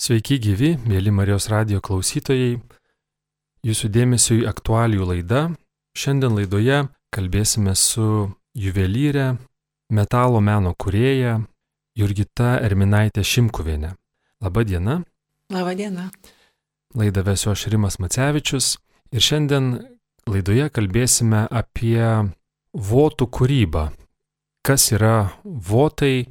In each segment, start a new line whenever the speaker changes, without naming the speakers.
Sveiki gyvi, mėly Marijos radio klausytojai. Jūsų dėmesio į aktualijų laidą. Šiandien laidoje kalbėsime su juvelyrė, metalo meno kurėja Jurgita Erminaitė Šimkuvienė. Labą dieną.
Labą dieną.
Laidą vesiu aš Rimas Macevičius ir šiandien laidoje kalbėsime apie votų kūrybą. Kas yra votai,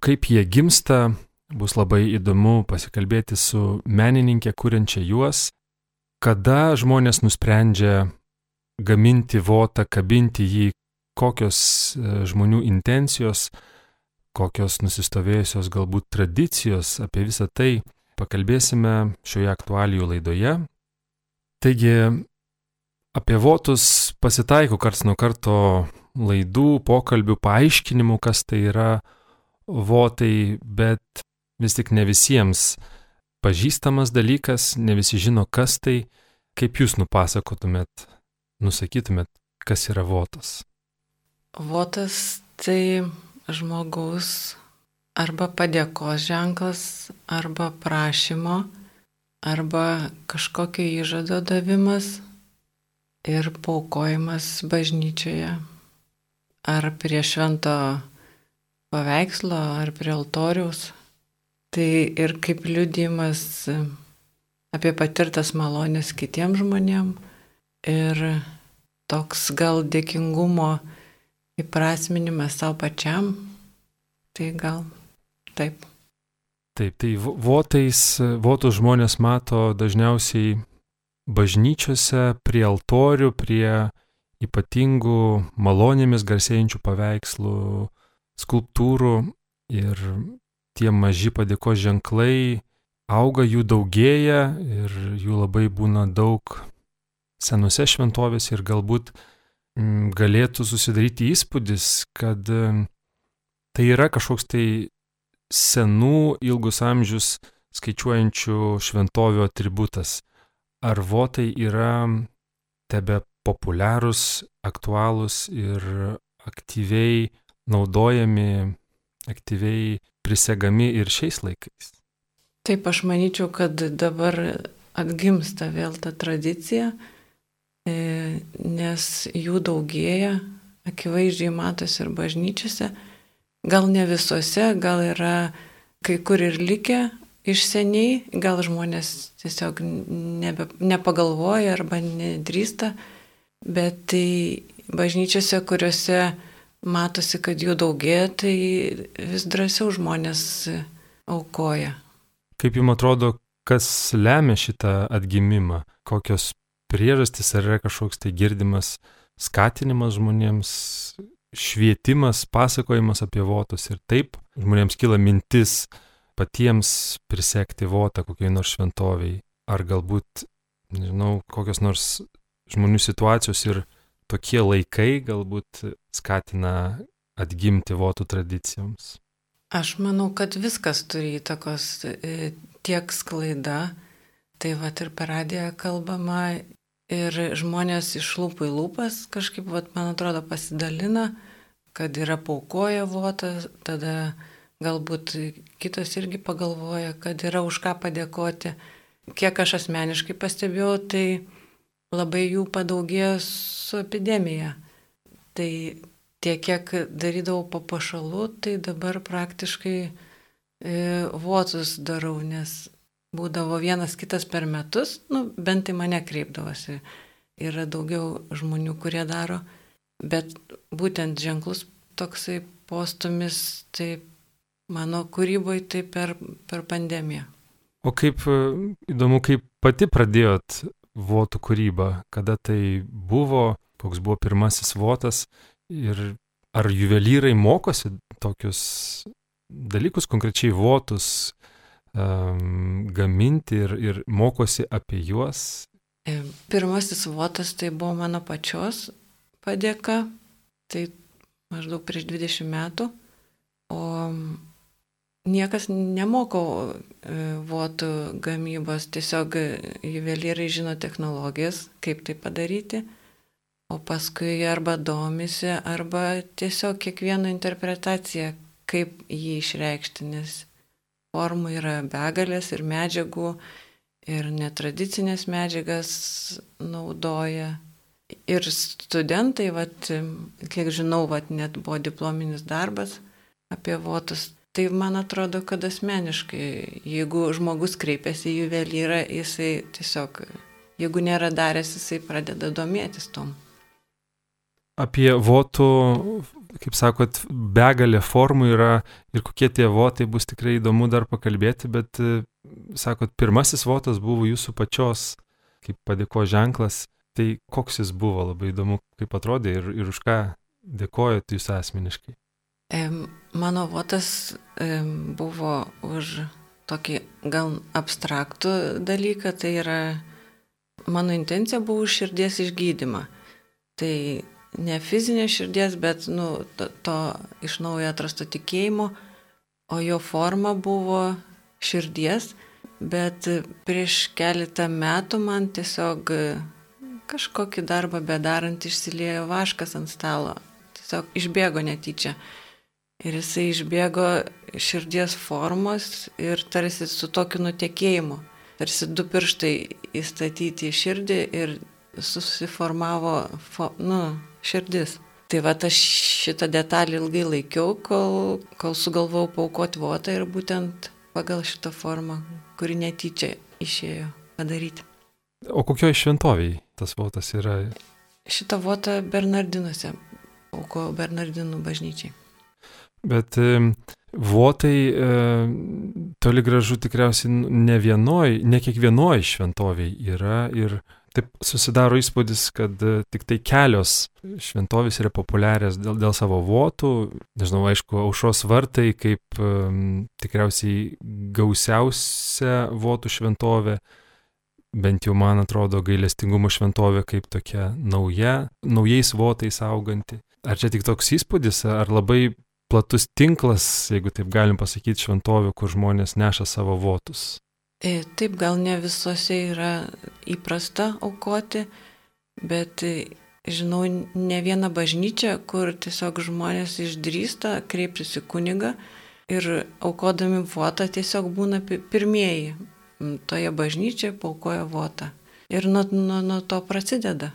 kaip jie gimsta, Bus labai įdomu pasikalbėti su menininkė, kuriančia juos, kada žmonės nusprendžia gaminti votą, kabinti jį, kokios e, žmonių intencijos, kokios nusistovėjusios galbūt tradicijos, apie visą tai pakalbėsime šioje aktualijų laidoje. Taigi, apie votus pasitaiko karts nuo karto laidų, pokalbių, paaiškinimų, kas tai yra votai, bet vis tik ne visiems pažįstamas dalykas, ne visi žino, kas tai, kaip jūs nupasakotumėt, nusakytumėt, kas yra votas.
Votas tai žmogaus arba padėkos ženklas, arba prašymo, arba kažkokio įžado davimas ir paukojimas bažnyčioje. Ar prie švento paveikslo, ar prie altoriaus. Tai ir kaip liūdimas apie patirtas malonės kitiems žmonėms ir toks gal dėkingumo įprasminimas savo pačiam, tai gal taip.
Taip, tai votais, votus žmonės mato dažniausiai bažnyčiose, prie altorių, prie ypatingų malonėmis garsėjančių paveikslų, skulptūrų ir tie maži padėkos ženklai auga, jų daugėja ir jų labai būna daug senose šventovėse ir galbūt mm, galėtų susidaryti įspūdis, kad m, tai yra kažkoks tai senų ilgus amžius skaičiuojančių šventovių atributas. Ar votai yra tebe populiarūs, aktualūs ir aktyviai naudojami, aktyviai prisegami ir šiais laikais.
Taip, aš manyčiau, kad dabar atgimsta vėl ta tradicija, e, nes jų daugėja, akivaizdžiai matosi ir bažnyčiose, gal ne visose, gal yra kai kur ir likę iš seniai, gal žmonės tiesiog nebe, nepagalvoja arba nedrįsta, bet tai bažnyčiose, kuriuose matosi, kad jų daugėja, tai vis drąsiau žmonės aukoja.
Kaip jums atrodo, kas lemia šitą atgimimą? Kokios priežastys ar yra kažkoks tai girdimas skatinimas žmonėms, švietimas, pasakojimas apie votus ir taip žmonėms kyla mintis patiems prisekti votą kokiai nors šventoviai, ar galbūt, nežinau, kokios nors žmonių situacijos ir tokie laikai galbūt skatina atgimti votų tradicijoms?
Aš manau, kad viskas turi įtakos e, tiek sklaida, tai va ir per radiją kalbama ir žmonės iš lūpų į lūpas kažkaip, va, man atrodo, pasidalina, kad yra paukoja votą, tada galbūt kitos irgi pagalvoja, kad yra už ką padėkoti. Kiek aš asmeniškai pastebėjau, tai labai jų padaugėjo su epidemija. Tai tiek, kiek darydavau papašalų, tai dabar praktiškai e, votus darau, nes būdavo vienas kitas per metus, nu, bent tai mane kreipdavosi. Yra daugiau žmonių, kurie daro, bet būtent ženklus toksai postumis, tai mano kūryboje tai per, per pandemiją.
O kaip įdomu, kaip pati pradėjot votų kūrybą, kada tai buvo, koks buvo pirmasis votas ir ar juvelyrai mokosi tokius dalykus, konkrečiai votus um, gaminti ir, ir mokosi apie juos.
E, pirmasis votas tai buvo mano pačios padėka, tai maždaug prieš 20 metų, o Niekas nemoko e, votų gamybos, tiesiog juvelyrai žino technologijas, kaip tai padaryti, o paskui arba domisi, arba tiesiog kiekvieno interpretacija, kaip jį išreikšti, nes formų yra begalės ir medžiagų, ir netradicinės medžiagas naudoja. Ir studentai, vat, kiek žinau, vat, net buvo diplominis darbas apie votus. Tai man atrodo, kad asmeniškai, jeigu žmogus kreipiasi į juvelyrą, jisai tiesiog, jeigu nėra daręs, jisai pradeda domėtis tom.
Apie votų kaip sakot, begalė formų yra ir kokie tie votai bus tikrai įdomu dar pakalbėti, bet, e, sakot, pirmasis votas buvo jūsų pačios, kaip padėko ženklas. Tai koks jis buvo, labai įdomu, kaip atrodė ir, ir už ką dėkojate jūs asmeniškai.
Mano votas buvo už tokį gal abstraktų dalyką, tai yra mano intencija buvo už širdies išgydymą. Tai ne fizinės širdies, bet nu, to, to iš naujo atrasto tikėjimo, o jo forma buvo širdies, bet prieš keletą metų man tiesiog kažkokį darbą bedarant išsiliejo vaškas ant stalo. Tiesiog išbėgo netyčia. Ir jisai išbėgo širdies formos ir tarsi su tokiu nutekėjimu. Tarsi du pirštai įstatyti į širdį ir susiformavo, fo, nu, širdis. Tai va aš šitą detalį ilgai laikiau, kol, kol sugalvojau paukoti votą ir būtent pagal šitą formą, kuri netyčia išėjo padaryti.
O kokioje šventoviai tas votas yra?
Šitą votą Bernardinuose, auko Bernardinų bažnyčiai.
Bet votai e, toli gražu tikriausiai ne vienoj, ne kiekvienoj šventoviai yra ir Taip susidaro įspūdis, kad e, tik tai kelios šventovės yra populiarios dėl, dėl savo votų. Nežinau, aišku, aušos vartai kaip um, tikriausiai gausiausia votų šventovė, bent jau man atrodo gailestingumo šventovė kaip tokia nauja, naujais votais auganti. Ar čia tik toks įspūdis, ar labai platus tinklas, jeigu taip galim pasakyti, šventovių, kur žmonės neša savo votus?
E, taip, gal ne visose yra įprasta aukoti, bet e, žinau ne vieną bažnyčią, kur tiesiog žmonės išdrįsta kreiptis į kunigą ir aukodami votą tiesiog būna pirmieji toje bažnyčioje paukoja votą. Ir nuo, nuo, nuo to prasideda.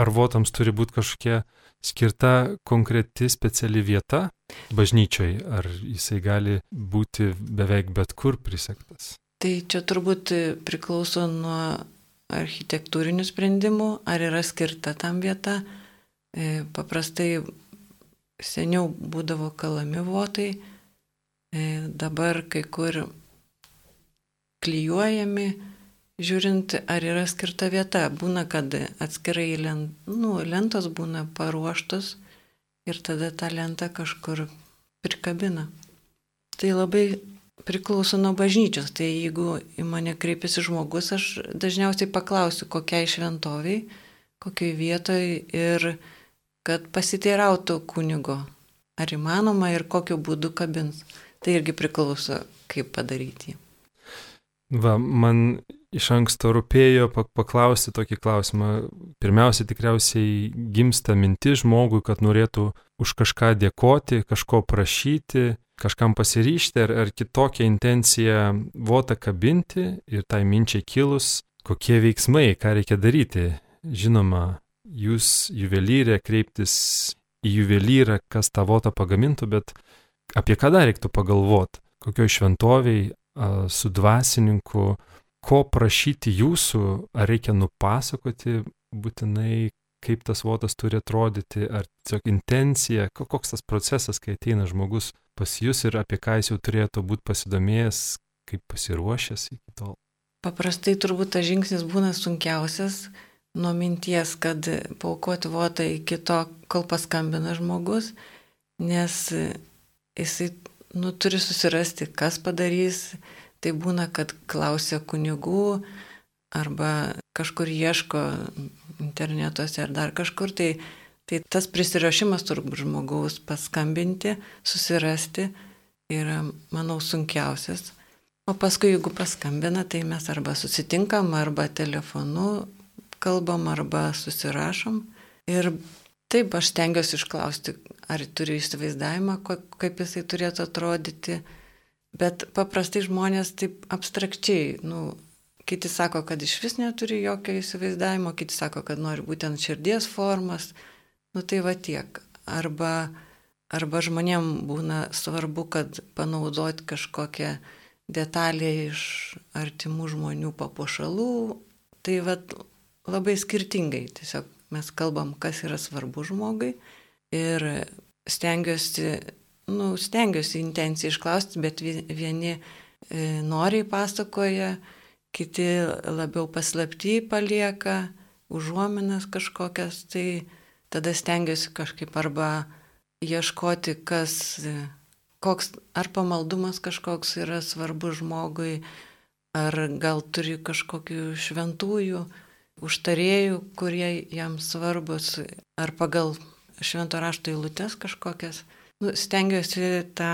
Ar votams turi būti kažkokia skirta konkreti speciali vieta bažnyčiai, ar jisai gali būti beveik bet kur prisektas?
Tai čia turbūt priklauso nuo architektūrinių sprendimų, ar yra skirta tam vieta. E, paprastai seniau būdavo kalami votai, e, dabar kai kur klyjuojami, žiūrint, ar yra skirta vieta. Būna, kad atskirai lent, nu, lentos būna paruoštos ir tada tą lentą kažkur prikabina. Tai labai priklauso nuo bažnyčios. Tai jeigu į mane kreipiasi žmogus, aš dažniausiai paklausiu, kokiai šventoviai, kokiai vietoj ir kad pasiteirautų kunigo, ar įmanoma ir kokiu būdu kabins. Tai irgi priklauso, kaip padaryti.
Va, man iš anksto rūpėjo paklausti tokį klausimą. Pirmiausia, tikriausiai gimsta mintis žmogui, kad norėtų už kažką dėkoti, kažko prašyti, kažkam pasiryšti ar, ar kitokią intenciją votą kabinti ir tai minčiai kilus, kokie veiksmai, ką reikia daryti. Žinoma, jūs juvelyrė kreiptis į juvelyrą, kas tą votą pagamintų, bet apie ką dar reiktų pagalvoti, kokioj šventoviai, su dvasininku, ko prašyti jūsų, ar reikia nupasakoti būtinai, kaip tas votas turi atrodyti, ar tiesiog intencija, koks tas procesas, kai ateina žmogus pas jūs ir apie ką jis jau turėtų būti pasidomėjęs, kaip pasiruošęs iki tol?
Paprastai turbūt tas žingsnis būna sunkiausias nuo minties, kad paukoti votą iki to, kol paskambina žmogus, nes jisai nu, turi susirasti, kas padarys. Tai būna, kad klausia kunigų arba kažkur ieško internetuose ar dar kažkur, tai Tai tas prisirašymas turbūt žmogaus paskambinti, susirasti yra, manau, sunkiausias. O paskui, jeigu paskambina, tai mes arba susitinkam, arba telefonu kalbam, arba susirašom. Ir taip aš stengiuosi išklausti, ar turiu įsivaizdavimą, kaip jisai turėtų atrodyti. Bet paprastai žmonės taip abstrakčiai, nu, kiti sako, kad iš vis neturi jokio įsivaizdavimo, kiti sako, kad nori būtent širdies formas. Nu tai va tiek. Arba, arba žmonėm būna svarbu, kad panaudoti kažkokią detalę iš artimų žmonių papuošalų. Tai va labai skirtingai. Tiesiog mes kalbam, kas yra svarbu žmogui. Ir stengiuosi nu, stengiuosi intenciją išklausti, bet vieni e, noriai pasakoja, kiti labiau paslapti palieka, užuominas kažkokias, tai tada stengiuosi kažkaip arba ieškoti, kas, koks, ar pamaldumas kažkoks yra svarbus žmogui, ar gal turi kažkokių šventųjų, užtarėjų, kurie jam svarbus, ar pagal švento rašto eilutes kažkokias nu, stengiuosi tą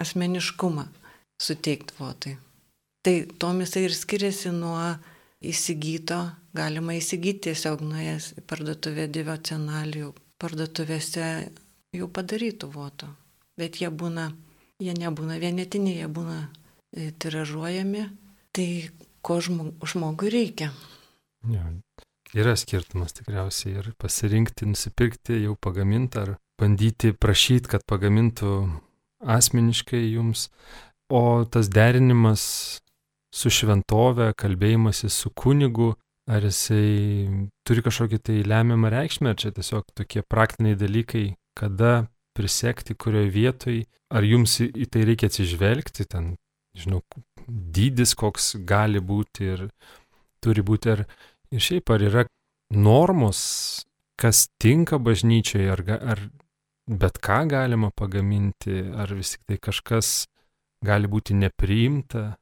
asmeniškumą suteikti votui. Tai tom jisai ir skiriasi nuo įsigyto, galima įsigyti tiesiog nuėjęs į parduotuvę devocionalijų, parduotuvėse jau padarytų voto. Bet jie būna, jie nebūna vienetiniai, jie būna e, tiražuojami. Tai ko žmogui reikia.
Ja, yra skirtumas tikriausiai ir pasirinkti, nusipirkti jau pagamintą ar bandyti prašyti, kad pagamintų asmeniškai jums, o tas derinimas su šventove, kalbėjimasis su kunigu, ar jisai turi kažkokį tai lemiamą reikšmę, ar čia tiesiog tokie praktiniai dalykai, kada prisekti, kurioje vietoje, ar jums į tai reikia atsižvelgti, ten, žinau, dydis koks gali būti ir turi būti, ar ir šiaip ar yra normos, kas tinka bažnyčiai, ar, ar bet ką galima pagaminti, ar vis tik tai kažkas gali būti nepriimta?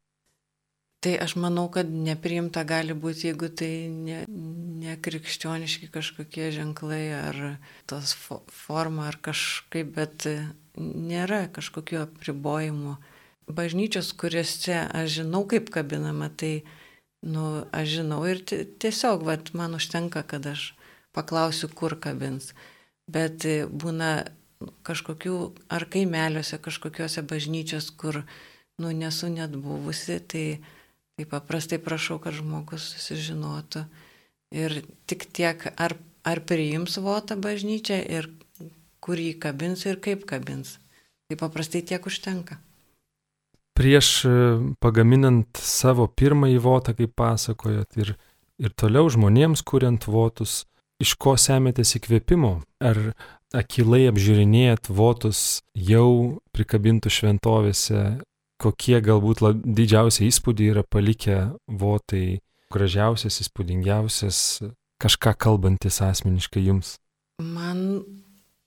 Tai aš manau, kad nepriimta gali būti, jeigu tai nekrikščioniški ne, ne kažkokie ženklai ar tos fo, forma ar kažkaip, bet nėra kažkokių apribojimų. Bažnyčios, kuriuose aš žinau, kaip kabinama, tai, nu, aš žinau ir tiesiog, vat, man užtenka, kad aš paklausiu, kur kabins bet būna kažkokių ar kaimeliuose, kažkokiuose bažnyčios, kur, nu, nesu net buvusi, tai, tai paprastai prašau, kad žmogus susižinotų. Ir tik tiek, ar, ar priims votą bažnyčią ir kur jį kabins ir kaip kabins. Tai paprastai tiek užtenka.
Prieš e, pagaminant savo pirmąjį votą, kaip pasakojot, ir, ir toliau žmonėms kuriant votus, iš ko semėtės įkvėpimo? Ar akilai apžiūrinėjat votus jau prikabintų šventovėse, kokie galbūt didžiausiai įspūdį yra palikę votai, gražiausias, įspūdingiausias, kažką kalbantis asmeniškai jums?
Man,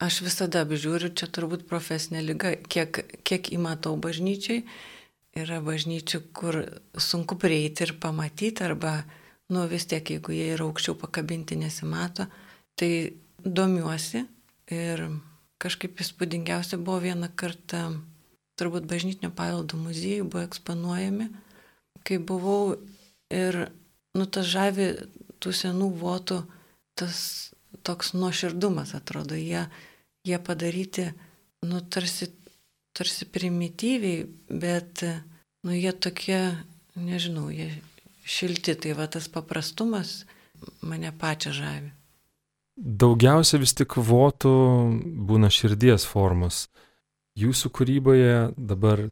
aš visada apžiūriu, čia turbūt profesinė lyga, kiek, kiek įmatau bažnyčiai. Yra bažnyčių, kur sunku prieiti ir pamatyti arba nu vis tiek, jeigu jie yra aukščiau pakabinti, nesimato, tai domiuosi ir kažkaip įspūdingiausia buvo vieną kartą, turbūt bažnytinio paveldo muziejų buvo eksponuojami, kai buvau ir, nu, tas žavi tų senų votų, tas toks nuoširdumas atrodo, jie, jie padaryti, nu, tarsi, tarsi primityviai, bet, nu, jie tokie, nežinau, jie šilti, tai va tas paprastumas mane pačią žavi.
Daugiausia vis tik votų būna širdies formos. Jūsų kūryboje dabar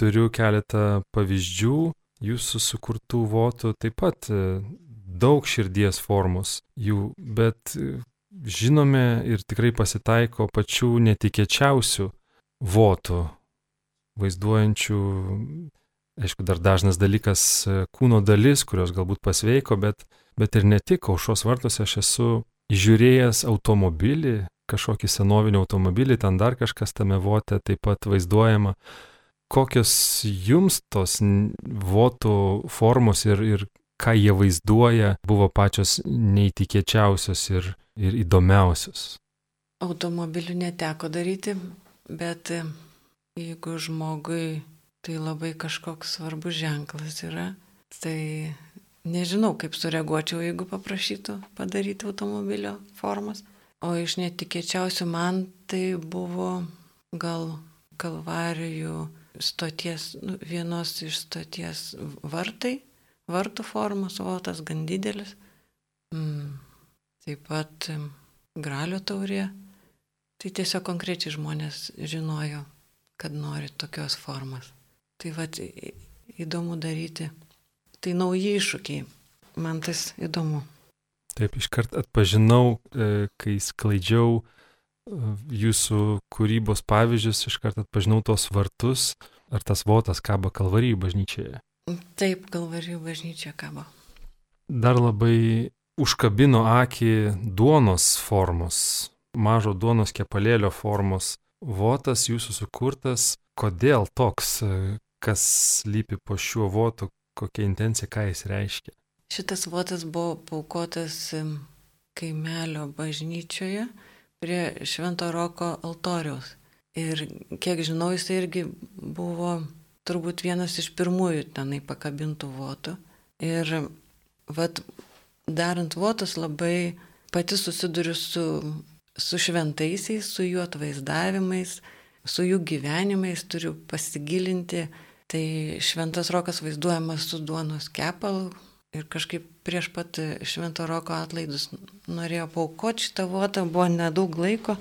turiu keletą pavyzdžių, jūsų sukurtų votų taip pat e, daug širdies formos jų, bet e, žinome ir tikrai pasitaiko pačių netikėčiausių votų, vaizduojančių aišku, dar dažnas dalykas e, kūno dalis, kurios galbūt pasveiko, bet, bet ir ne tik, aušos vartose aš esu žiūrėjęs automobilį, kažkokį senovinį automobilį, ten dar kažkas tame vote taip pat vaizduojama. Kokios jums tos votų formos ir, ir ką jie vaizduoja buvo pačios neįtikėčiausios ir, ir įdomiausios?
Automobilių neteko daryti, bet e, jeigu žmogui tai labai kažkoks svarbus ženklas yra. Tai nežinau, kaip sureaguočiau, jeigu paprašytų padaryti automobilio formos. O iš netikėčiausių man tai buvo gal kalvarijų stoties, nu, vienos iš stoties vartai, vartų formos, votas gan didelis. Mm. Taip pat gralio taurė. Tai tiesiog konkrečiai žmonės žinojo, kad nori tokios formos. Tai vad įdomu daryti. Tai nauji iššūkiai. Man tas įdomu.
Taip, iškart atpažinau, e, kai sklaidžiau jūsų kūrybos pavyzdžius, iš karto atpažinau tos vartus, ar tas votas kabo kalvarijų bažnyčioje.
Taip, kalvarijų bažnyčia kabo.
Dar labai užkabino akį duonos formos, mažo duonos kepalėlio formos. Votas jūsų sukurtas, kodėl toks, kas lypi po šiuo votu, kokia intencija, ką jis reiškia.
Šitas votas buvo paukotas kaimelio bažnyčioje prie Švento Roko altoriaus. Ir kiek žinau, jis irgi buvo turbūt vienas iš pirmųjų tenai pakabintų votų. Ir vad, darant votus labai pati susiduriu su, su šventaisiais, su jų atvaizdavimais, su jų gyvenimais, turiu pasigilinti. Tai šventas rokas vaizduojamas su duonos kepalu, Ir kažkaip prieš pat Švento Roko atlaidus norėjau paukoti šitą votą, buvo nedaug laiko.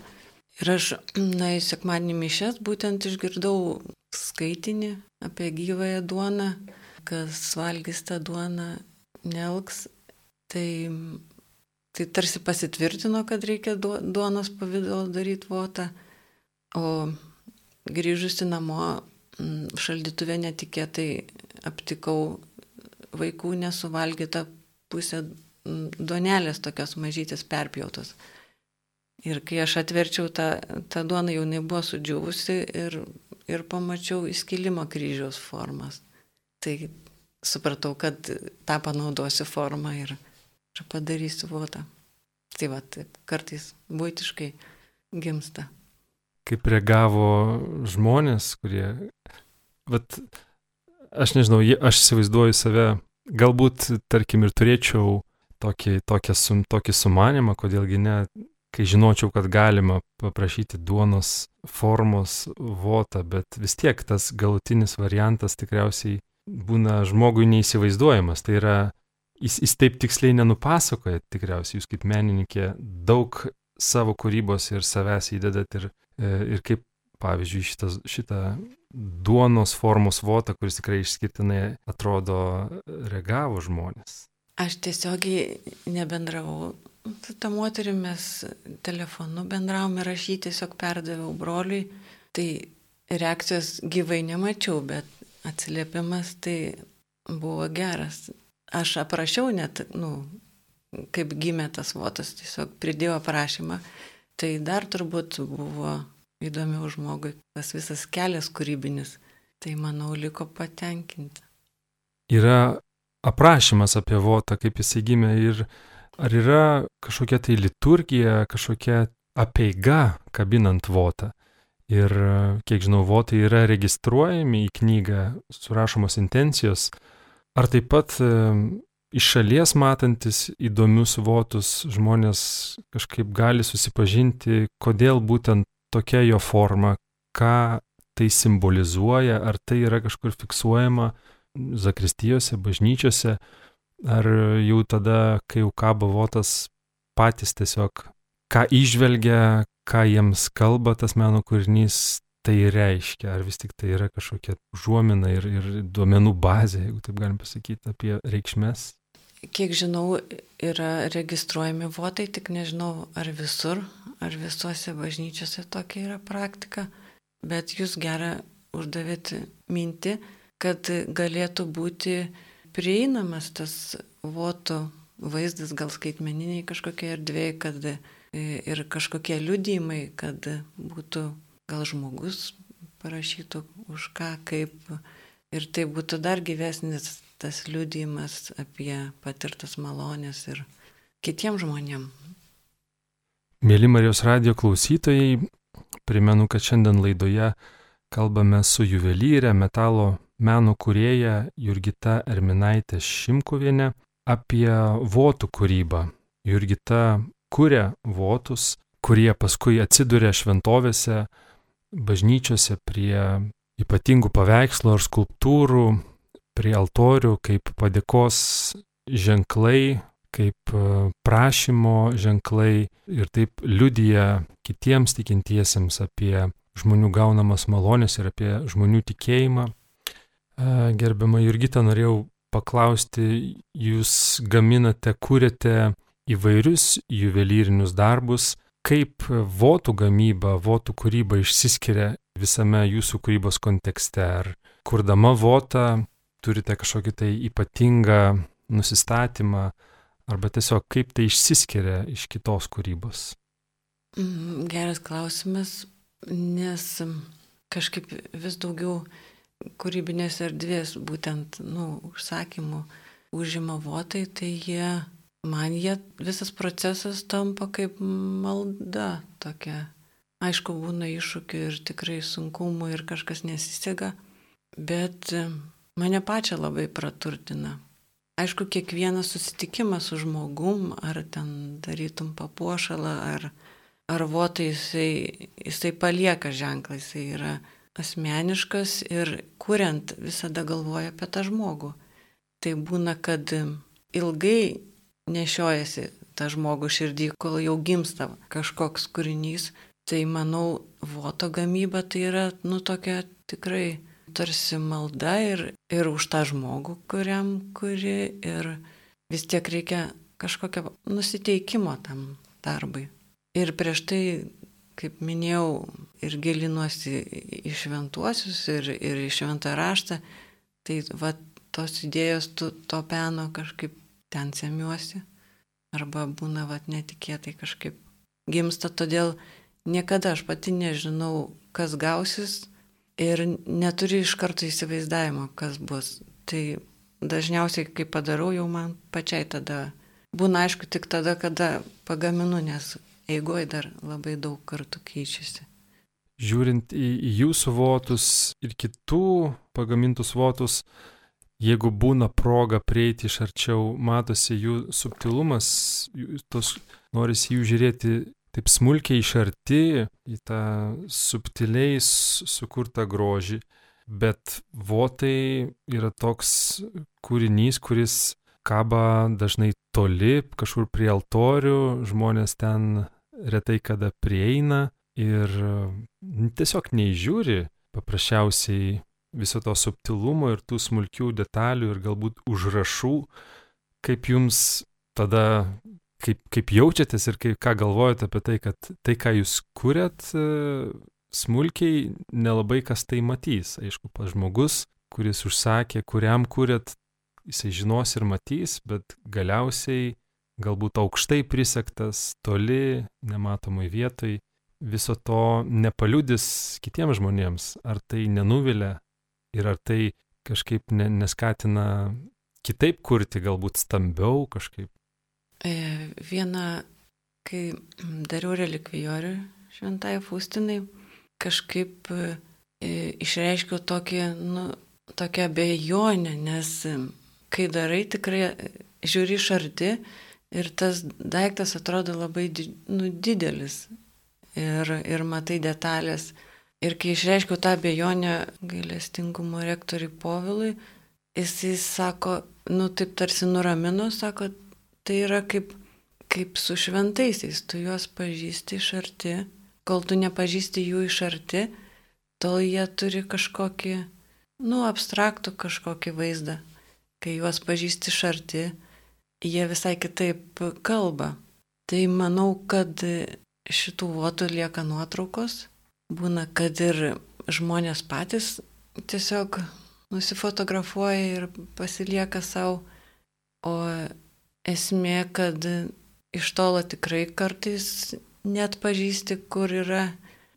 Ir aš, na, į sekmadienį mišęs būtent išgirdau skaitinį apie gyvąją duoną, kas valgys tą duoną, nelgs. Tai, tai tarsi pasitvirtino, kad reikia duonos pavydalo daryti votą. O grįžusi namo, šaldytuvė netikėtai aptikau vaikų nesuvalgyta pusė duonelės tokios mažytis perpjautos. Ir kai aš atverčiau tą, tą duoną, jau jinai buvo sudžiūvusi ir, ir pamačiau įskilimo kryžiaus formas. Tai supratau, kad tą panaudosiu formą ir padarysiu votą. Tai va, taip, kartais būtiškai gimsta.
Kaip reagavo žmonės, kurie, vat, aš nežinau, aš įsivaizduoju save Galbūt, tarkim, ir turėčiau tokį, tokį, sum, tokį sumanimą, kodėlgi ne, kai žinočiau, kad galima paprašyti duonos formos votą, bet vis tiek tas galutinis variantas tikriausiai būna žmogui neįsivaizduojamas. Tai yra, jis, jis taip tiksliai nenupasakoja, tikriausiai jūs kaip menininkė daug savo kūrybos ir savęs įdedat ir, e, ir kaip, pavyzdžiui, šitas, šitą duonos formos votą, kuris tikrai išskirtinai atrodo reagavo žmonės.
Aš tiesiogiai nebendravau su ta moterimi, mes telefonu bendravom ir aš jį tiesiog perdaviau broliui. Tai reakcijos gyvai nemačiau, bet atsiliepimas tai buvo geras. Aš aprašiau net, nu, kaip gimė tas votas, tiesiog pridėjau aprašymą. Tai dar turbūt buvo įdomiau žmogui, tas visas kelias kūrybinis, tai manau liko patenkinti.
Yra aprašymas apie votą, kaip jisai gimė ir ar yra kažkokia tai liturgija, kažkokia apeiga kabinant votą. Ir kiek žinau, votai yra registruojami į knygą, surašomos intencijos. Ar taip pat iš šalies matantis įdomius votus žmonės kažkaip gali susipažinti, kodėl būtent tokia jo forma, ką tai simbolizuoja, ar tai yra kažkur fiksuojama zakristijose, bažnyčiose, ar jau tada, kai jau kabo votas, patys tiesiog, ką išvelgia, ką jiems kalba tas meno kūrinys, tai reiškia, ar vis tik tai yra kažkokia užuomina ir, ir duomenų bazė, jeigu taip galim pasakyti, apie reikšmės.
Kiek žinau, yra registruojami votai, tik nežinau, ar visur, ar visuose bažnyčiose tokia yra praktika, bet jūs gerą uždavėt mintį, kad galėtų būti prieinamas tas voto vaizdas, gal skaitmeniniai kažkokie erdvėjai, kad ir kažkokie liudymai, kad būtų gal žmogus parašytų už ką, kaip. Ir tai būtų dar gyvesnis tas liudymas apie patirtas malonės ir kitiems žmonėms.
Mėly Marijos radio klausytojai, primenu, kad šiandien laidoje kalbame su juvelyrė, metalo meno kurėja Jurgita Erminaitė Šimkovienė apie votų kūrybą. Jurgita kuria votus, kurie paskui atsiduria šventovėse, bažnyčiose prie ypatingų paveikslų ar skulptūrų prie altorių kaip padėkos ženklai, kaip e, prašymo ženklai ir taip liudija kitiems tikintiesiems apie žmonių gaunamas malonės ir apie žmonių tikėjimą. E, gerbiama Jurgita, norėjau paklausti, jūs gaminate, kūrėte įvairius juvelyrinius darbus, kaip votų gamyba, votų kūryba išsiskiria visame jūsų kūrybos kontekste? Ar kurdama votą turite kažkokį tai ypatingą nusistatymą, arba tiesiog kaip tai išsiskiria iš kitos kūrybos?
Mm, geras klausimas, nes kažkaip vis daugiau kūrybinės erdvės, būtent, nu, užsakymų užima votai, tai jie man jie visas procesas tampa kaip malda tokia. Aišku, būna iššūkių ir tikrai sunkumų ir kažkas nesisega, bet mane pačią labai praturtina. Aišku, kiekvienas susitikimas su žmogum, ar ten darytum papuošalą, ar, ar votai, jisai, jisai palieka ženklą, jisai yra asmeniškas ir kuriant visada galvoja apie tą žmogų. Tai būna, kad ilgai nešiojasi tą žmogų širdį, kol jau gimsta kažkoks kūrinys. Tai manau, voto gamyba tai yra, nu, tokia tikrai tarsi malda ir, ir už tą žmogų, kuriam kuri, ir vis tiek reikia kažkokio nusiteikimo tam darbui. Ir prieš tai, kaip minėjau, ir gilinuosi į šventuosius, ir, ir į šventą raštą, tai va tos idėjos to, to peno kažkaip ten semiuosi. Arba būna vat netikėtai kažkaip gimsta, todėl niekada aš pati nežinau, kas gausis ir neturiu iš karto įsivaizdavimo, kas bus. Tai dažniausiai, kai padarau, jau man pačiai tada būna aišku tik tada, kada pagaminu, nes eigoje dar labai daug kartų keičiasi.
Žiūrint į, į jūsų votus ir kitų pagamintus votus, jeigu būna proga prieiti iš arčiau, matosi jų subtilumas, tos norisi jų žiūrėti taip smulkiai iš arti, į tą subtiliai sukurtą grožį, bet votai yra toks kūrinys, kuris kaba dažnai toli, kažkur prie altorių, žmonės ten retai kada prieina ir tiesiog neįžiūri paprasčiausiai viso to subtilumo ir tų smulkių detalių ir galbūt užrašų, kaip jums tada, kaip, kaip jaučiatės ir kaip, ką galvojate apie tai, kad tai, ką jūs kuriat, e, smulkiai nelabai kas tai matys. Aišku, pas žmogus, kuris užsakė, kuriam kuriat, jisai žinos ir matys, bet galiausiai galbūt aukštai prisektas, toli, nematomai vietoj, viso to nepaliudis kitiems žmonėms. Ar tai nenuvilia, Ir ar tai kažkaip ne, neskatina kitaip kurti, galbūt stambiau kažkaip?
E, viena, kai dariau relikvijorių šventai Faustinai, kažkaip e, išreiškiau tokį, nu, tokią bejonę, nes e, kai darai tikrai žiūri iš arti ir tas daiktas atrodo labai nu, didelis. Ir, ir matai detalės. Ir kai išreiškiau tą bejonę gailestingumo rektoriui Povilui, jisai sako, nu taip tarsi nuramino, sako, tai yra kaip, kaip su šventaisiais, tu juos pažįsti iš arti, kol tu nepažįsti jų iš arti, tol jie turi kažkokį, nu, abstraktų kažkokį vaizdą. Kai juos pažįsti iš arti, jie visai kitaip kalba. Tai manau, kad šitų votų lieka nuotraukos būna, kad ir žmonės patys tiesiog nusifotografuoja ir pasilieka savo, o esmė, kad iš tolo tikrai kartais net pažįsti, kur yra,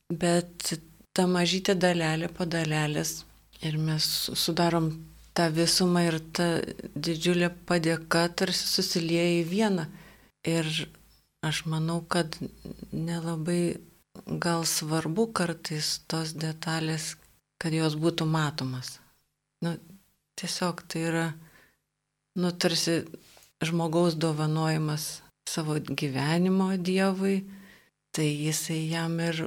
bet ta mažytė dalelė po dalelės ir mes sudarom tą visumą ir ta didžiulė padėka tarsi susilieja į vieną. Ir aš manau, kad nelabai gal svarbu kartais tos detalės, kad jos būtų matomas. Nu, tiesiog tai yra, nu, tarsi žmogaus dovanojimas savo gyvenimo Dievui, tai jisai jam ir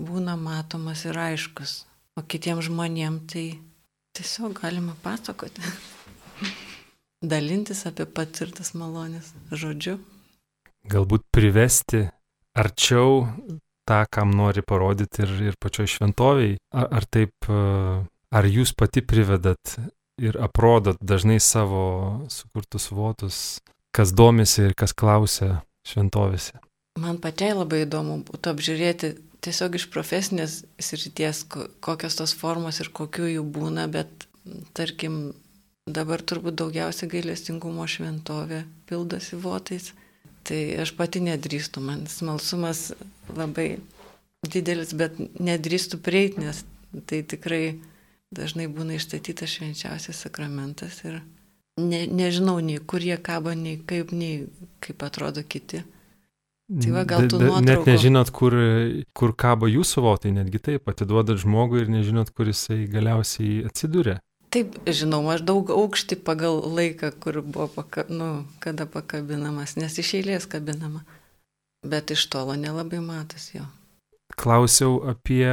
būna matomas ir aiškus. o kitiems žmonėms tai tiesiog galima pasakoti, dalintis apie patirtas malonės žodžiu.
Galbūt privesti arčiau tą, kam nori parodyti ir, ir pačioj šventoviai. Ar, ar taip, ar jūs pati privedat ir aprodot dažnai savo sukurtus votus, kas domisi ir kas klausia šventovėse?
Man pačiai labai įdomu būtų apžiūrėti tiesiog iš profesinės srities, kokios tos formos ir kokių jų būna, bet tarkim, dabar turbūt daugiausia gailestingumo šventovė pildosi votais. Tai aš pati nedrįstu, man smalsumas labai didelis, bet nedrįstu prieiti, nes tai tikrai dažnai būna išstatytas švenčiausias sakramentas ir ne, nežinau nei kur jie kabo, nei kaip, nei kaip atrodo kiti. Tai va, gal tu nuotraukų.
Net nežinot, kur, kur kabo jūsų votai, netgi taip, atiduodat žmogui ir nežinot, kur jisai galiausiai atsiduria.
Taip, žinau, maždaug aukštį pagal laiką, kur buvo, paka, nu, kada pakabinamas, nes iš eilės kabinama. Bet iš tolo nelabai matosi jo.
Klausiau apie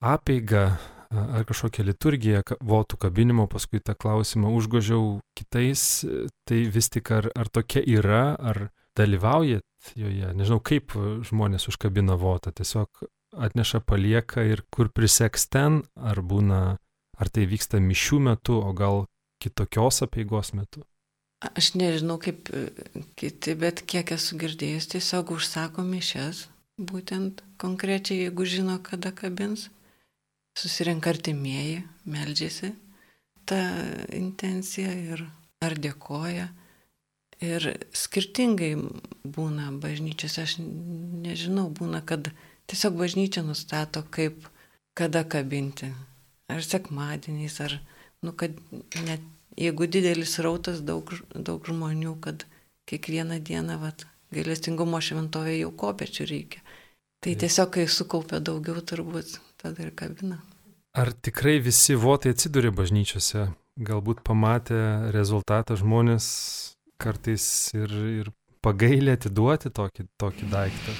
apėgą ar kažkokią liturgiją votų kabinimo, paskui tą klausimą užgožiau kitais, tai vis tik ar, ar tokia yra, ar dalyvaujat joje, nežinau, kaip žmonės užkabina votą, tiesiog atneša palieka ir kur priseks ten, ar būna Ar tai vyksta mišių metu, o gal kitokios apieigos metu?
Aš nežinau kaip e, kiti, bet kiek esu girdėjęs, tiesiog užsako mišes, būtent konkrečiai, jeigu žino, kada kabins, susirenka artimieji, meldžiasi tą intenciją ir ar dėkoja. Ir skirtingai būna bažnyčiose, aš nežinau, būna, kad tiesiog bažnyčia nustato, kaip, kada kabinti ar sekmadieniais, ar, nu, kad net jeigu didelis rautas, daug, daug žmonių, kad kiekvieną dieną, vat, gailestingumo šventovė jau kopečių reikia. Tai tiesiog, kai sukaupia daugiau, turbūt tada ir kabina.
Ar tikrai visi votai atsiduria bažnyčiose? Galbūt pamatę rezultatą žmonės kartais ir, ir pagailė atiduoti tokį, tokį daiktą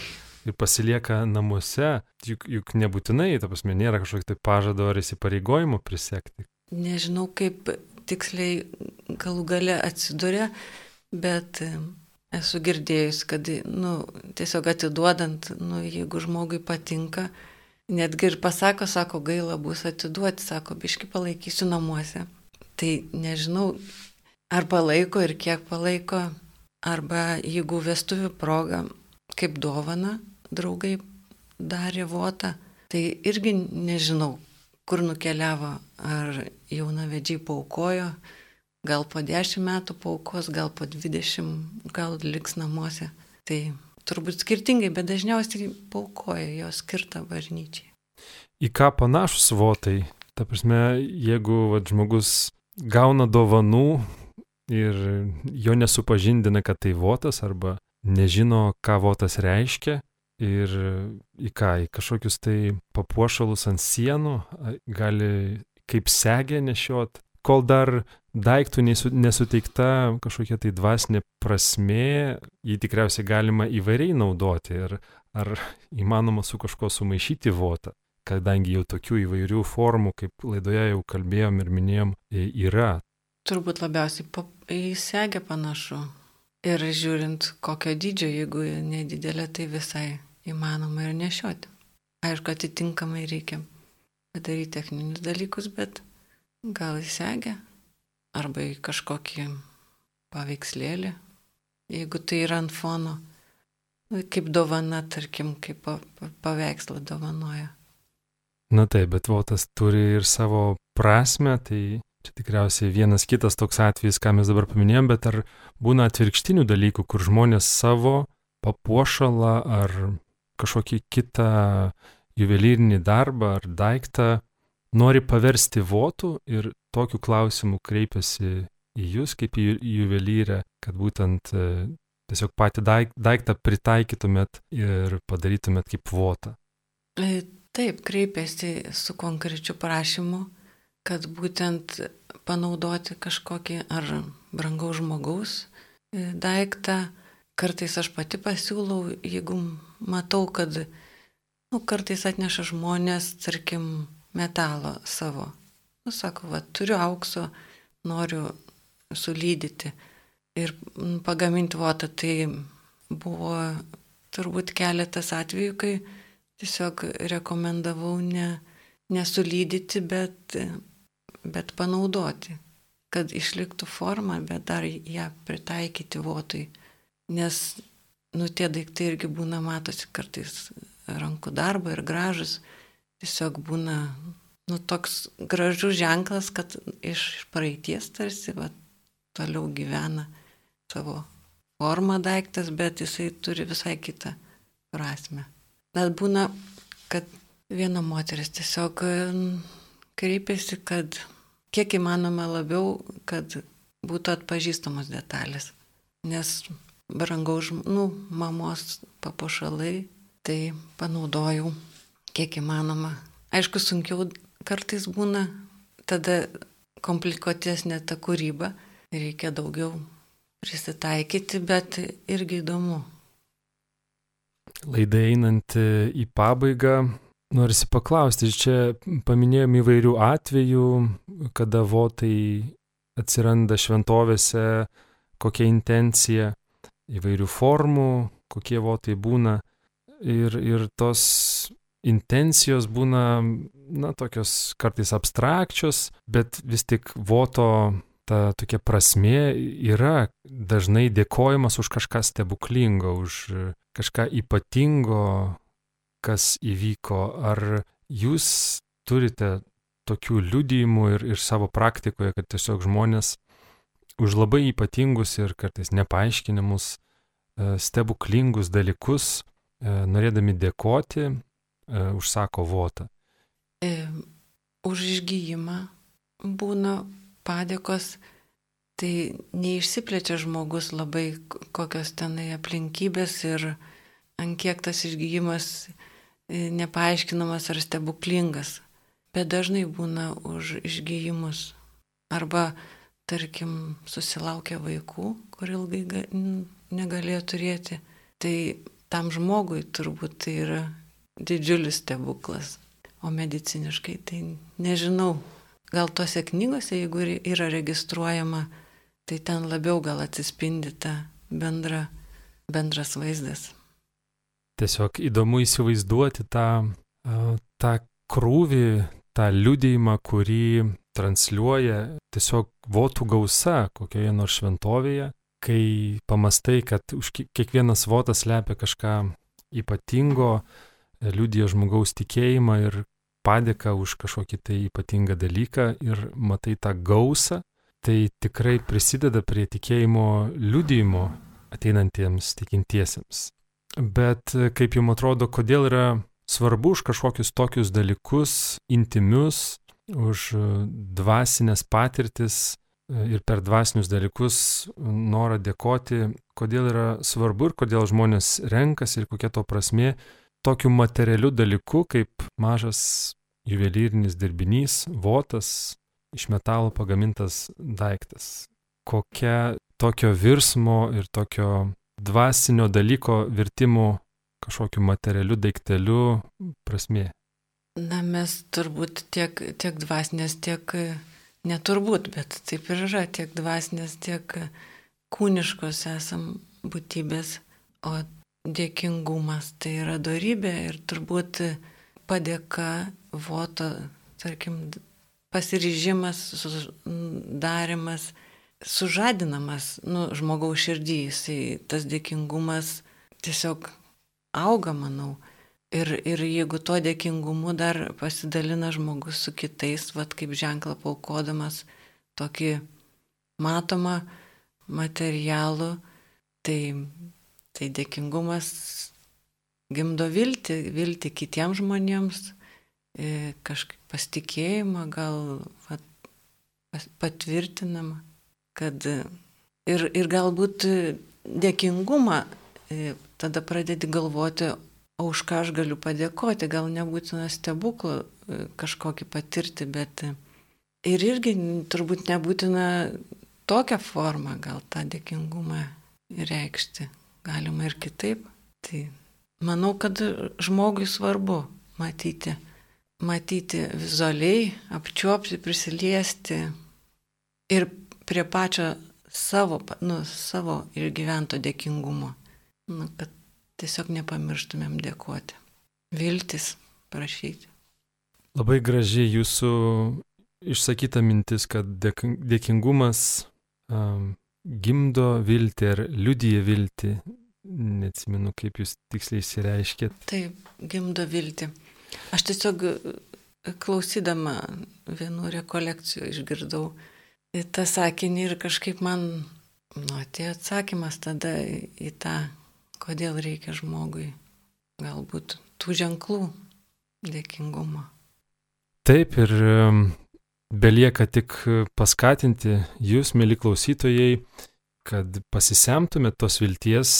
ir pasilieka namuose, juk, juk nebūtinai, ta prasme, nėra kažkokio tai pažado ar įsipareigojimo prisekti.
Nežinau, kaip tiksliai galų gale atsiduria, bet esu girdėjus, kad, nu, tiesiog atiduodant, nu, jeigu žmogui patinka, netgi ir pasako, sako, gaila bus atiduoti, sako, biški palaikysiu namuose. Tai nežinau, ar palaiko ir kiek palaiko, arba jeigu vestuvių proga, kaip dovana, draugai darė votą, tai irgi nežinau, kur nukeliavo, ar jaunavedžiai paukojo, gal po 10 metų paukos, gal po 20, gal liks namuose. Tai turbūt skirtingai, bet dažniausiai paukoja jo skirtą bažnyčiai.
Į ką panašus votai? Ta prasme, jeigu va, žmogus gauna dovanų ir jo nesupažindina, kad tai votas arba nežino, ką votas reiškia, ir į ką, į kažkokius tai papuošalus ant sienų, gali kaip segę nešiot, kol dar daiktų nesuteikta kažkokia tai dvasinė prasme, jį tikriausiai galima įvairiai naudoti ir ar įmanoma su kažko sumaišyti votą, kadangi jau tokių įvairių formų, kaip laidoje jau kalbėjom ir minėjom, yra.
Turbūt labiausiai į segę panašu. Ir žiūrint, kokio dydžio, jeigu nedidelė, tai visai įmanoma ir nešioti. Aišku, atitinkamai reikia padaryti techninius dalykus, bet gal įsegę arba į kažkokį paveikslėlį, jeigu tai yra ant fono, nu, kaip dovana, tarkim, kaip paveikslą dovanoja.
Na taip, bet votas turi ir savo prasme, tai Čia tikriausiai vienas kitas toks atvejis, ką mes dabar paminėjom, bet ar būna atvirkštinių dalykų, kur žmonės savo papuošalą ar kažkokį kitą juvelyrinį darbą ar daiktą nori paversti votų ir tokiu klausimu kreipiasi į jūs kaip į juvelyrę, kad būtent e, tiesiog patį daiktą pritaikytumėt ir padarytumėt kaip votą.
E, taip, kreipiasi su konkrečiu prašymu kad būtent panaudoti kažkokį ar brangaus žmogaus e, daiktą. Kartais aš pati pasiūlau, jeigu matau, kad nu, kartais atneša žmonės, tarkim, metalo savo. Nu, sako, va, turiu aukso, noriu sulydyti ir pagaminti votą. Tai buvo turbūt keletas atvejų, kai tiesiog rekomendavau ne, nesulydyti, bet, bet panaudoti, kad išliktų forma, bet dar ją pritaikyti votui. Nes, nu, tie daiktai irgi būna, matosi kartais rankų darbo ir gražus, tiesiog būna, nu, toks gražus ženklas, kad iš praeities tarsi, va, toliau gyvena savo formą daiktas, bet jisai turi visai kitą prasme. Bet būna, kad viena moteris tiesiog kreipiasi, kad kiek įmanoma labiau, kad būtų atpažįstamos detalės. Nes brangaus, nu, mamos papuošalai, tai panaudojau kiek įmanoma. Aišku, sunkiau kartais būna, tada komplikuotesnė ta kūryba, reikia daugiau prisitaikyti, bet irgi įdomu.
Laidai einant į pabaigą, norisi paklausti, čia paminėjom įvairių atvejų, kada votai atsiranda šventovėse, kokia intencija, įvairių formų, kokie votai būna ir, ir tos intencijos būna, na, tokios kartais abstrakčios, bet vis tik voto ta tokia prasme yra dažnai dėkojimas už kažką stebuklingo, už kažką ypatingo, kas įvyko. Ar jūs turite tokių liudijimų ir, ir savo praktikoje, kad tiesiog žmonės už labai ypatingus ir kartais nepaaiškinimus, e, stebuklingus dalykus, e, norėdami dėkoti, e, užsako votą?
Už išgyjimą būna padėkos, tai neišsiplečia žmogus labai kokios tenai aplinkybės ir ant kiek tas išgyjimas e, nepaaiškinamas ar stebuklingas. Bet dažnai būna už išgyjimus. Arba, tarkim, susilaukia vaikų, kur ilgai negalėjo turėti. Tai tam žmogui turbūt tai yra didžiulis stebuklas. O mediciniškai tai nežinau, gal tose knygose, jeigu yra registruojama, tai ten labiau gal atsispindi ta bendra, bendras vaizdas.
Tiesiog įdomu įsivaizduoti tą, tą krūvį, tą liudėjimą, kurį transliuoja tiesiog votų gausa kokioje nors šventovėje, kai pamastai, kad už kiekvienas votas lepia kažką ypatingo, liudija žmogaus tikėjimą ir padėką už kažkokį tai ypatingą dalyką ir matai tą gausą, tai tikrai prisideda prie tikėjimo liudijimo ateinantiems tikintiesiems. Bet kaip jums atrodo, kodėl yra svarbu už kažkokius tokius dalykus, intimius, už dvasinės patirtis ir per dvasinius dalykus norą dėkoti, kodėl yra svarbu ir kodėl žmonės renkasi ir kokia to prasme tokiu materialiu dalyku, kaip mažas juvelyrinis dirbinys, votas, iš metalo pagamintas daiktas. Kokia tokio virsmo ir tokio dvasinio dalyko virtimo kažkokiu materialiu daikteliu prasmė?
Na, mes turbūt tiek, tiek dvasinės, tiek neturbūt, bet taip ir yra, tiek dvasinės, tiek kūniškos esam būtybės, o dėkingumas tai yra darybė ir turbūt padėka voto, tarkim, pasiryžimas, darimas, sužadinamas, nu, žmogaus širdys, tas dėkingumas tiesiog auga, manau. Ir, ir jeigu tuo dėkingumu dar pasidalina žmogus su kitais, vad kaip ženklą paukodamas tokį matomą materialų, tai Tai dėkingumas gimdo viltį, viltį kitiems žmonėms, e, kažkaip pasitikėjimą, gal vat, patvirtinama, kad ir, ir galbūt dėkingumą e, tada pradedi galvoti, o už ką aš galiu padėkoti, gal nebūtina stebuklą e, kažkokį patirti, bet ir irgi turbūt nebūtina tokią formą gal tą dėkingumą reikšti galima ir kitaip. Tai manau, kad žmogui svarbu matyti matyti vizualiai, apčiuopti, prisiliesti ir prie pačio savo, nu, savo išgyvento dėkingumo. Nu, kad tiesiog nepamirštumėm dėkoti. Viltis prašyti.
Labai gražiai jūsų išsakyta mintis, kad dėkingumas um, gimdo viltį ar liudyje viltį. Neatsimenu, kaip jūs tiksliai įsireiškėt.
Taip, gimdo viltį. Aš tiesiog e, klausydama vienų rekolekcijų išgirdau tą sakinį ir kažkaip man, nu, atėjo atsakymas tada į tą, kodėl reikia žmogui galbūt tų ženklų dėkingumo.
Taip ir belieka tik paskatinti jūs, mėly klausytojai, kad pasisemtumėt tos vilties,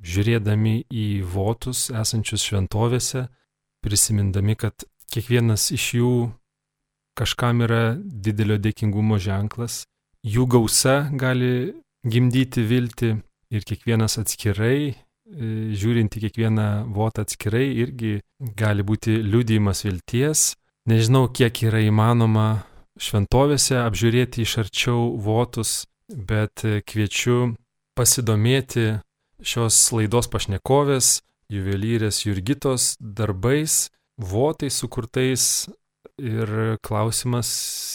žiūrėdami į votus esančius šventovėse, prisimindami, kad kiekvienas iš jų kažkam yra didelio dėkingumo ženklas, jų gausa gali gimdyti viltį ir kiekvienas atskirai, žiūrint į kiekvieną votą atskirai, irgi gali būti liūdėjimas vilties, Nežinau, kiek yra įmanoma šventovėse apžiūrėti iš arčiau votus, bet kviečiu pasidomėti šios laidos pašnekovės, juvelyrės Jurgitos darbais, votais sukurtais. Ir klausimas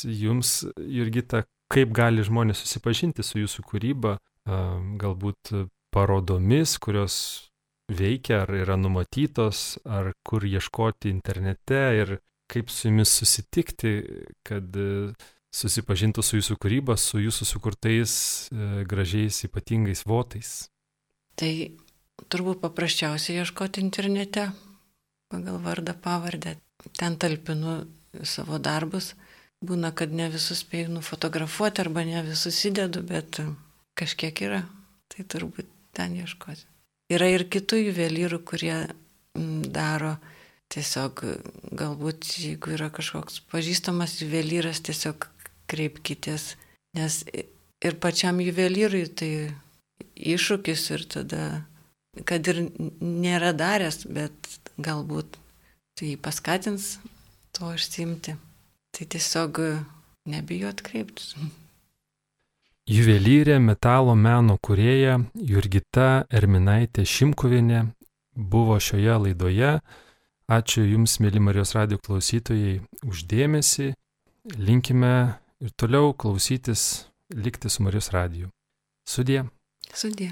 jums, Jurgita, kaip gali žmonės susipažinti su jūsų kūryba, galbūt parodomis, kurios veikia ar yra numatytos, ar kur ieškoti internete ir kaip su jumis susitikti, kad e, susipažintų su jūsų kūryba, su jūsų sukurtais e, gražiais ypatingais votais?
Tai turbūt paprasčiausiai ieškoti internete pagal vardą, pavardę. Ten talpinu savo darbus. Būna, kad ne visus spėjau nufotografuoti arba ne visus įdedu, bet kažkiek yra. Tai turbūt ten ieškoti. Yra ir kitų juvelyrų, kurie daro Tiesiog galbūt, jeigu yra kažkoks pažįstamas juvelyras, tiesiog kreipkitės, nes ir pačiam juvelyrui tai iššūkis ir tada, kad ir nėra daręs, bet galbūt tai paskatins to užsimti. Tai tiesiog nebijot kreiptis.
Juvelyrė metalo meno kurėja Jurgita Erminaitė Šimkovienė buvo šioje laidoje. Ačiū Jums, mėly Marijos radio klausytojai, uždėmesi. Linkime ir toliau klausytis, likti su Marijos radiju. Sudie.
Sudie.